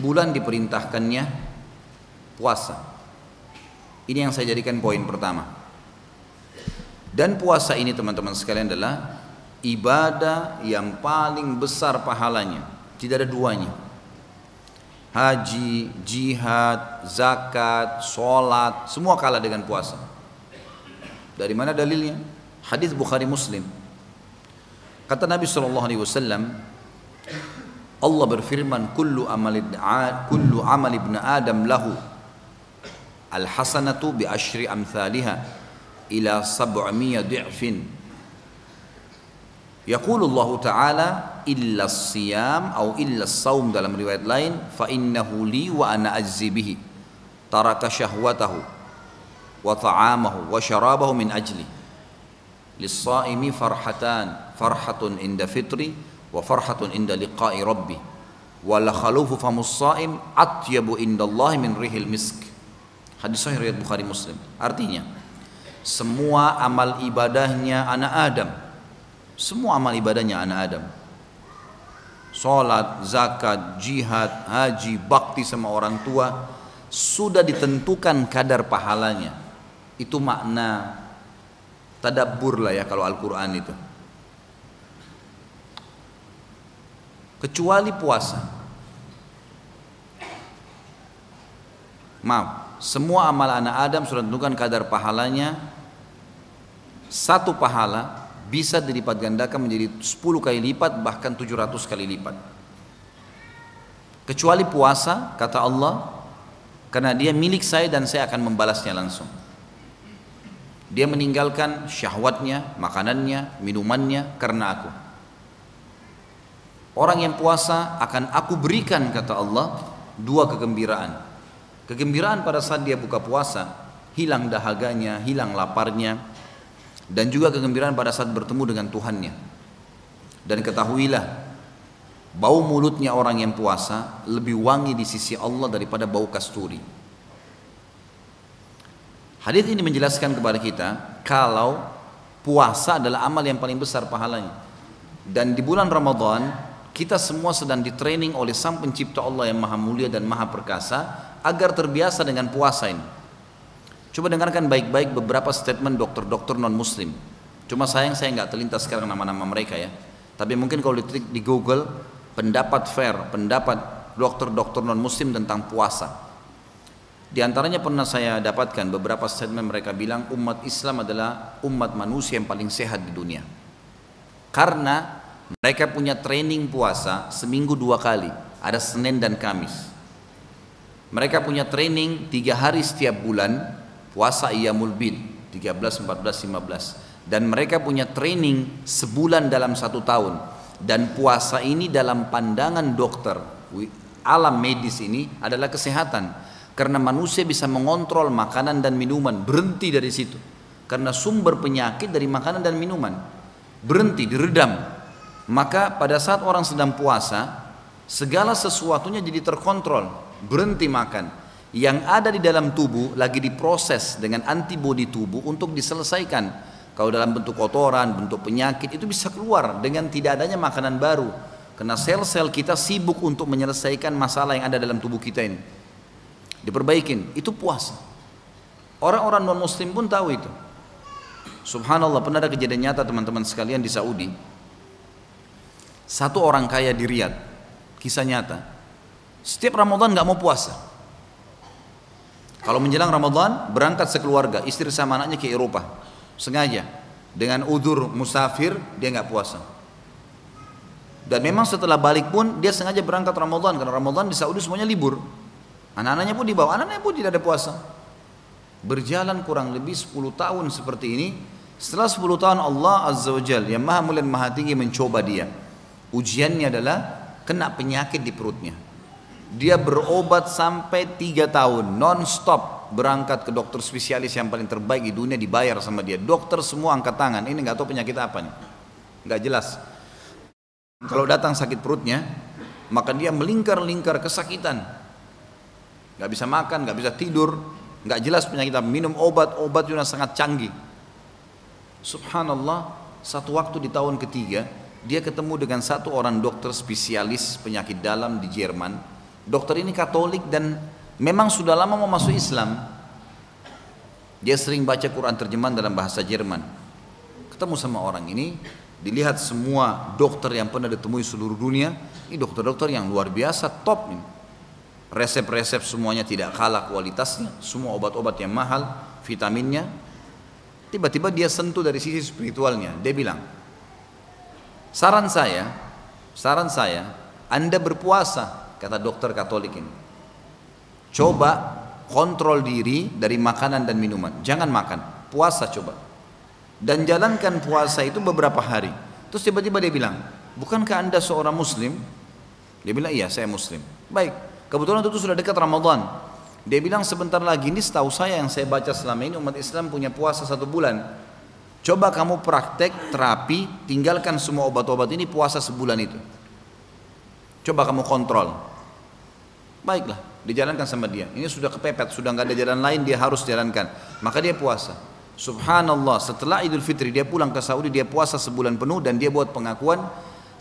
bulan diperintahkannya puasa. Ini yang saya jadikan poin pertama. Dan puasa ini teman-teman sekalian adalah ibadah yang paling besar pahalanya. Tidak ada duanya. Haji, jihad, zakat, sholat, semua kalah dengan puasa. Dari mana dalilnya? Hadis Bukhari Muslim. Kata Nabi Shallallahu Alaihi Wasallam, Allah berfirman, "Kullu amal kullu amal ibn Adam lahu al hasanatu bi ashri amthaliha ila sab'amiyya di'fin." Yaqulu Allah Ta'ala illa siyam atau illa saum dalam riwayat lain fa innahu li wa ana ajzi bihi taraka syahwatahu wa ta'amahu wa syarabahu min ajli lis-saimi farhatan farhatun inda fitri wa farhatun inda liqa'i rabbi wa la khalufu famus saim atyabu inda Allah min rihil hadis sahih riwayat Bukhari Muslim artinya semua amal ibadahnya anak Adam semua amal ibadahnya anak Adam. Salat, zakat, jihad, haji, bakti sama orang tua sudah ditentukan kadar pahalanya. Itu makna tadabbur lah ya kalau Al-Quran itu. Kecuali puasa. Maaf, semua amal anak Adam sudah ditentukan kadar pahalanya. Satu pahala bisa dilipat gandakan menjadi 10 kali lipat bahkan 700 kali lipat. Kecuali puasa kata Allah karena dia milik saya dan saya akan membalasnya langsung. Dia meninggalkan syahwatnya, makanannya, minumannya karena aku. Orang yang puasa akan aku berikan kata Allah dua kegembiraan. Kegembiraan pada saat dia buka puasa, hilang dahaganya, hilang laparnya, dan juga kegembiraan pada saat bertemu dengan Tuhannya. Dan ketahuilah, bau mulutnya orang yang puasa lebih wangi di sisi Allah daripada bau kasturi. Hadis ini menjelaskan kepada kita kalau puasa adalah amal yang paling besar pahalanya. Dan di bulan Ramadan kita semua sedang ditraining oleh Sang Pencipta Allah yang Maha Mulia dan Maha Perkasa agar terbiasa dengan puasa ini. Coba dengarkan baik-baik beberapa statement dokter-dokter non-muslim. Cuma sayang saya nggak terlintas sekarang nama-nama mereka ya. Tapi mungkin kalau di, di Google pendapat fair, pendapat dokter-dokter non-muslim tentang puasa. Di antaranya pernah saya dapatkan beberapa statement mereka bilang umat Islam adalah umat manusia yang paling sehat di dunia. Karena mereka punya training puasa seminggu dua kali, ada Senin dan Kamis. Mereka punya training tiga hari setiap bulan, puasa Iyamul Bid 13, 14, 15 dan mereka punya training sebulan dalam satu tahun. Dan puasa ini dalam pandangan dokter alam medis ini adalah kesehatan. Karena manusia bisa mengontrol makanan dan minuman berhenti dari situ. Karena sumber penyakit dari makanan dan minuman berhenti diredam maka pada saat orang sedang puasa segala sesuatunya jadi terkontrol berhenti makan yang ada di dalam tubuh lagi diproses dengan antibodi tubuh untuk diselesaikan. Kalau dalam bentuk kotoran, bentuk penyakit itu bisa keluar dengan tidak adanya makanan baru. Karena sel-sel kita sibuk untuk menyelesaikan masalah yang ada dalam tubuh kita ini. Diperbaikin, itu puasa. Orang-orang non muslim pun tahu itu. Subhanallah pernah ada kejadian nyata teman-teman sekalian di Saudi. Satu orang kaya di Riyadh, kisah nyata. Setiap Ramadan nggak mau puasa. Kalau menjelang Ramadan berangkat sekeluarga, istri sama anaknya ke Eropa. Sengaja dengan udur musafir dia nggak puasa. Dan memang setelah balik pun dia sengaja berangkat Ramadan karena Ramadan di Saudi semuanya libur. Anak-anaknya pun dibawa, anak-anaknya pun tidak ada puasa. Berjalan kurang lebih 10 tahun seperti ini. Setelah 10 tahun Allah Azza wa Jal yang maha mulia dan maha tinggi mencoba dia. Ujiannya adalah kena penyakit di perutnya dia berobat sampai tiga tahun non-stop berangkat ke dokter spesialis yang paling terbaik di dunia dibayar sama dia. Dokter semua angkat tangan. Ini nggak tahu penyakit apa nih, nggak jelas. Kalau datang sakit perutnya, maka dia melingkar-lingkar kesakitan. Nggak bisa makan, nggak bisa tidur, nggak jelas penyakit apa. Minum obat, obat juga sangat canggih. Subhanallah, satu waktu di tahun ketiga, dia ketemu dengan satu orang dokter spesialis penyakit dalam di Jerman Dokter ini Katolik dan memang sudah lama mau masuk Islam. Dia sering baca Quran terjemahan dalam bahasa Jerman. Ketemu sama orang ini, dilihat semua dokter yang pernah ditemui seluruh dunia, ini dokter-dokter yang luar biasa, top ini. Resep-resep semuanya tidak kalah kualitasnya, semua obat-obat yang mahal, vitaminnya. Tiba-tiba dia sentuh dari sisi spiritualnya. Dia bilang, saran saya, saran saya, Anda berpuasa, kata dokter Katolik ini. Coba kontrol diri dari makanan dan minuman. Jangan makan, puasa coba. Dan jalankan puasa itu beberapa hari. Terus tiba-tiba dia bilang, bukankah anda seorang muslim? Dia bilang, iya saya muslim. Baik, kebetulan itu sudah dekat Ramadan. Dia bilang sebentar lagi ini setahu saya yang saya baca selama ini umat Islam punya puasa satu bulan. Coba kamu praktek terapi, tinggalkan semua obat-obat ini puasa sebulan itu. Coba kamu kontrol. Baiklah, dijalankan sama dia. Ini sudah kepepet, sudah nggak ada jalan lain dia harus jalankan. Maka dia puasa. Subhanallah, setelah Idul Fitri dia pulang ke Saudi, dia puasa sebulan penuh dan dia buat pengakuan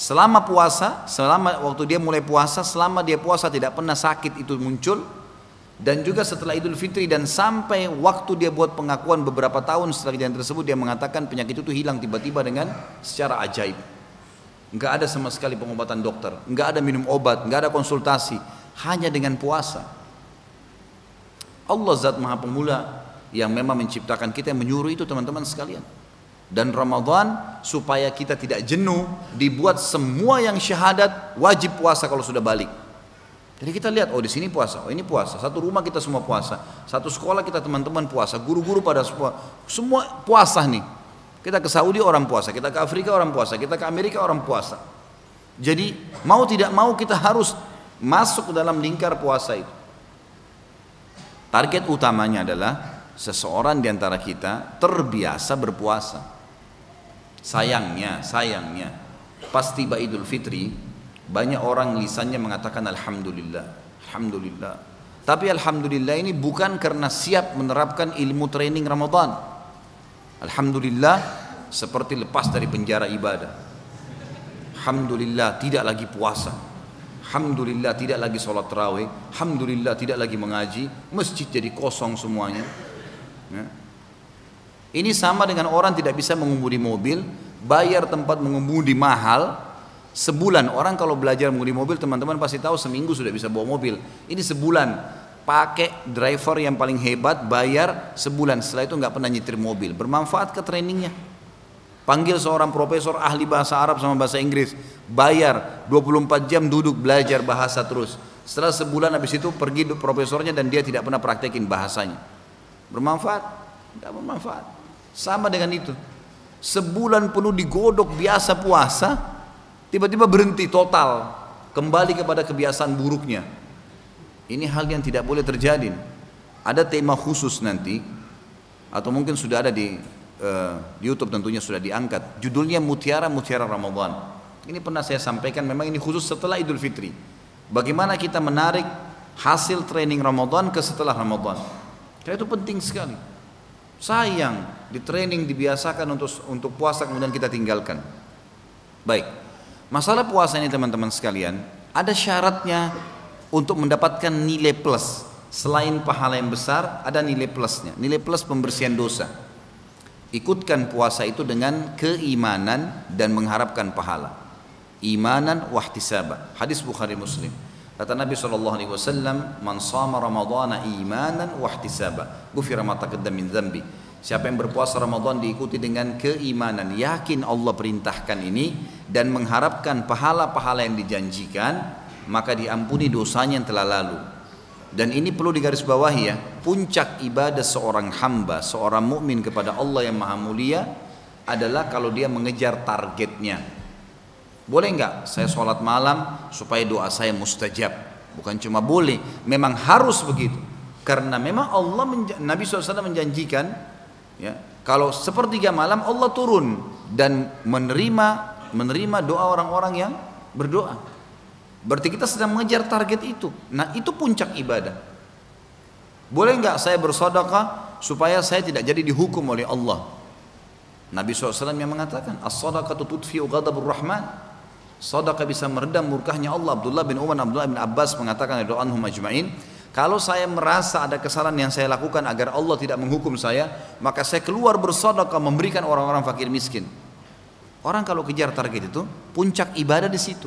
selama puasa, selama waktu dia mulai puasa, selama dia puasa tidak pernah sakit itu muncul, dan juga setelah Idul Fitri dan sampai waktu dia buat pengakuan beberapa tahun setelah kejadian tersebut dia mengatakan penyakit itu hilang tiba-tiba dengan secara ajaib. Enggak ada sama sekali pengobatan dokter, enggak ada minum obat, enggak ada konsultasi, hanya dengan puasa. Allah zat maha pemula yang memang menciptakan kita yang menyuruh itu teman-teman sekalian. Dan Ramadan supaya kita tidak jenuh dibuat semua yang syahadat wajib puasa kalau sudah balik. Jadi kita lihat, oh di sini puasa, oh ini puasa. Satu rumah kita semua puasa, satu sekolah kita teman-teman puasa, guru-guru pada semua, semua puasa nih. Kita ke Saudi orang puasa, kita ke Afrika orang puasa, kita ke Amerika orang puasa. Jadi mau tidak mau kita harus masuk dalam lingkar puasa itu. Target utamanya adalah seseorang di antara kita terbiasa berpuasa. Sayangnya, sayangnya, pas tiba Idul Fitri, banyak orang lisannya mengatakan Alhamdulillah, Alhamdulillah. Tapi Alhamdulillah ini bukan karena siap menerapkan ilmu training Ramadan. Alhamdulillah seperti lepas dari penjara ibadah. Alhamdulillah tidak lagi puasa. Alhamdulillah tidak lagi sholat terawih. Alhamdulillah tidak lagi mengaji. Masjid jadi kosong semuanya. Ya. Ini sama dengan orang tidak bisa mengemudi mobil, bayar tempat mengemudi mahal, Sebulan. Orang kalau belajar mengemudi mobil teman-teman pasti tahu seminggu sudah bisa bawa mobil. Ini sebulan. Pakai driver yang paling hebat bayar sebulan. Setelah itu nggak pernah nyetir mobil. Bermanfaat ke trainingnya. Panggil seorang profesor ahli bahasa Arab sama bahasa Inggris. Bayar. 24 jam duduk belajar bahasa terus. Setelah sebulan habis itu pergi profesornya dan dia tidak pernah praktekin bahasanya. Bermanfaat? Tidak bermanfaat. Sama dengan itu. Sebulan penuh digodok biasa puasa Tiba-tiba berhenti total, kembali kepada kebiasaan buruknya. Ini hal yang tidak boleh terjadi. Ada tema khusus nanti, atau mungkin sudah ada di, uh, di YouTube tentunya sudah diangkat. Judulnya Mutiara Mutiara Ramadan. Ini pernah saya sampaikan, memang ini khusus setelah Idul Fitri. Bagaimana kita menarik hasil training Ramadan ke setelah Ramadan. Karena itu penting sekali. Sayang, di training dibiasakan untuk untuk puasa kemudian kita tinggalkan. Baik. Masalah puasa ini teman-teman sekalian, ada syaratnya untuk mendapatkan nilai plus. Selain pahala yang besar, ada nilai plusnya. Nilai plus pembersihan dosa. Ikutkan puasa itu dengan keimanan dan mengharapkan pahala. Imanan wahtisaba. Hadis Bukhari Muslim. Kata Nabi SAW, Man sama Ramadana imanan wahtisaba. Gufira ma taqaddam min dhanbi. Siapa yang berpuasa Ramadan diikuti dengan keimanan, yakin Allah perintahkan ini dan mengharapkan pahala-pahala yang dijanjikan, maka diampuni dosanya yang telah lalu. Dan ini perlu digarisbawahi ya, puncak ibadah seorang hamba, seorang mukmin kepada Allah yang maha mulia adalah kalau dia mengejar targetnya. Boleh nggak saya sholat malam supaya doa saya mustajab? Bukan cuma boleh, memang harus begitu. Karena memang Allah Nabi SAW menjanjikan Ya, kalau sepertiga malam Allah turun dan menerima menerima doa orang-orang yang berdoa. Berarti kita sedang mengejar target itu. Nah itu puncak ibadah. Boleh nggak saya bersedekah supaya saya tidak jadi dihukum oleh Allah? Nabi SAW yang mengatakan, as-sadaqatu tudfi'u ghadabur rahman. Sedekah bisa meredam murkahnya Allah. Abdullah bin Umar, Abdullah bin Abbas mengatakan doa anhum majma'in, kalau saya merasa ada kesalahan yang saya lakukan agar Allah tidak menghukum saya, maka saya keluar bersedekah memberikan orang-orang fakir miskin. Orang kalau kejar target itu, puncak ibadah di situ.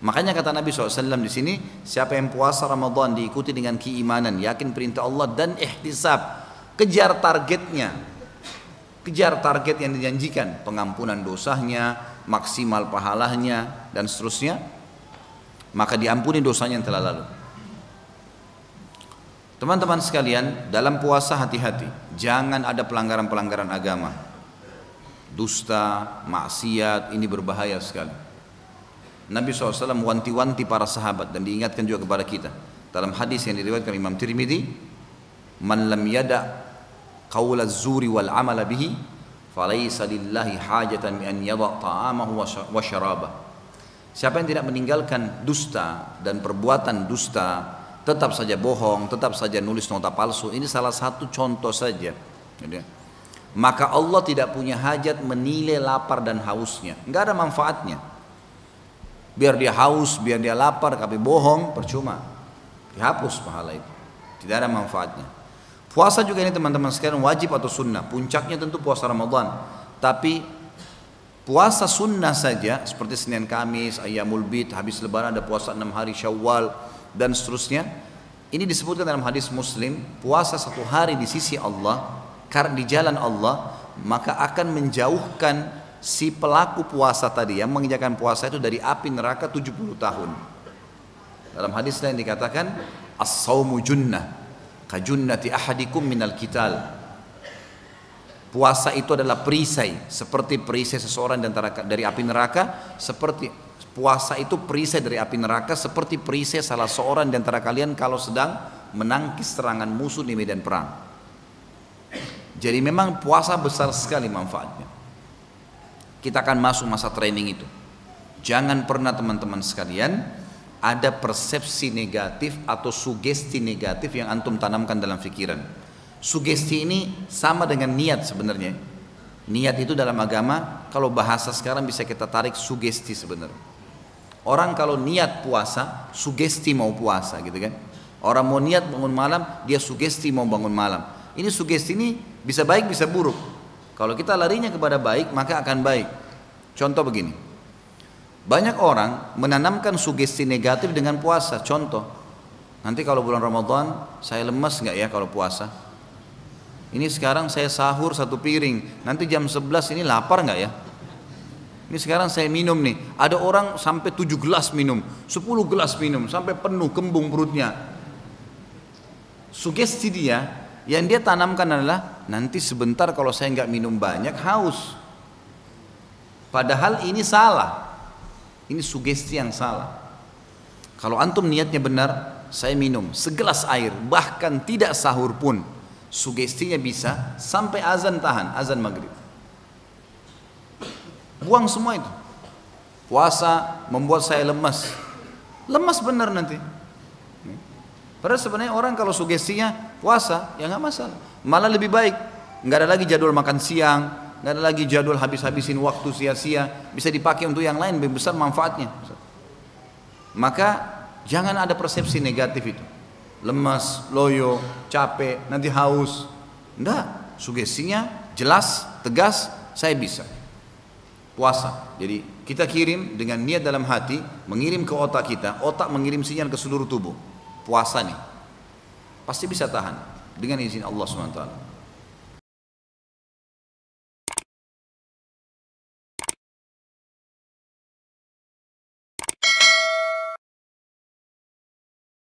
Makanya kata Nabi SAW di sini, siapa yang puasa Ramadan diikuti dengan keimanan, yakin perintah Allah dan ihtisab, kejar targetnya, kejar target yang dijanjikan, pengampunan dosanya, maksimal pahalanya dan seterusnya, maka diampuni dosanya yang telah lalu. Teman-teman sekalian, dalam puasa hati-hati, jangan ada pelanggaran-pelanggaran agama. Dusta, maksiat, ini berbahaya sekali. Nabi SAW wanti-wanti para sahabat dan diingatkan juga kepada kita. Dalam hadis yang diriwayatkan Imam Tirmidzi, "Man lam yada qaula zuri wal amala bihi, falaysa lillahi hajatan an yada ta'amahu wa syarabah." Siapa yang tidak meninggalkan dusta dan perbuatan dusta, tetap saja bohong, tetap saja nulis nota palsu, ini salah satu contoh saja. Maka Allah tidak punya hajat menilai lapar dan hausnya, nggak ada manfaatnya. Biar dia haus, biar dia lapar, tapi bohong, percuma. Dihapus pahala itu. Tidak ada manfaatnya. Puasa juga ini teman-teman sekalian wajib atau sunnah. Puncaknya tentu puasa Ramadan. Tapi puasa sunnah saja seperti Senin Kamis, Ayyamul Bid, habis lebaran ada puasa enam hari Syawal dan seterusnya. Ini disebutkan dalam hadis Muslim, puasa satu hari di sisi Allah karena di jalan Allah maka akan menjauhkan si pelaku puasa tadi yang mengerjakan puasa itu dari api neraka 70 tahun. Dalam hadis lain dikatakan as-saumu junnah kajunnati ahadikum minal kital. Puasa itu adalah perisai seperti perisai seseorang dari api neraka seperti puasa itu perisai dari api neraka seperti perisai salah seorang di antara kalian kalau sedang menangkis serangan musuh di medan perang. Jadi memang puasa besar sekali manfaatnya kita akan masuk masa training itu. Jangan pernah teman-teman sekalian ada persepsi negatif atau sugesti negatif yang antum tanamkan dalam pikiran. Sugesti ini sama dengan niat sebenarnya. Niat itu dalam agama kalau bahasa sekarang bisa kita tarik sugesti sebenarnya. Orang kalau niat puasa, sugesti mau puasa gitu kan. Orang mau niat bangun malam, dia sugesti mau bangun malam. Ini sugesti ini bisa baik bisa buruk. Kalau kita larinya kepada baik, maka akan baik. Contoh begini. Banyak orang menanamkan sugesti negatif dengan puasa. Contoh, nanti kalau bulan Ramadan saya lemas nggak ya kalau puasa? Ini sekarang saya sahur satu piring, nanti jam 11 ini lapar nggak ya? Ini sekarang saya minum nih, ada orang sampai 7 gelas minum, 10 gelas minum, sampai penuh kembung perutnya. Sugesti dia yang dia tanamkan adalah nanti sebentar kalau saya nggak minum banyak haus. Padahal ini salah. Ini sugesti yang salah. Kalau antum niatnya benar, saya minum segelas air, bahkan tidak sahur pun. Sugestinya bisa sampai azan tahan, azan maghrib. Buang semua itu. Puasa membuat saya lemas. Lemas benar nanti. Padahal sebenarnya orang kalau sugestinya puasa ya nggak masalah. Malah lebih baik. Nggak ada lagi jadwal makan siang, nggak ada lagi jadwal habis-habisin waktu sia-sia. Bisa dipakai untuk yang lain lebih besar manfaatnya. Maka jangan ada persepsi negatif itu. Lemas, loyo, capek, nanti haus. Enggak, sugestinya jelas, tegas, saya bisa. Puasa. Jadi kita kirim dengan niat dalam hati, mengirim ke otak kita, otak mengirim sinyal ke seluruh tubuh. Puasa nih. Pasti bisa tahan dengan izin Allah SWT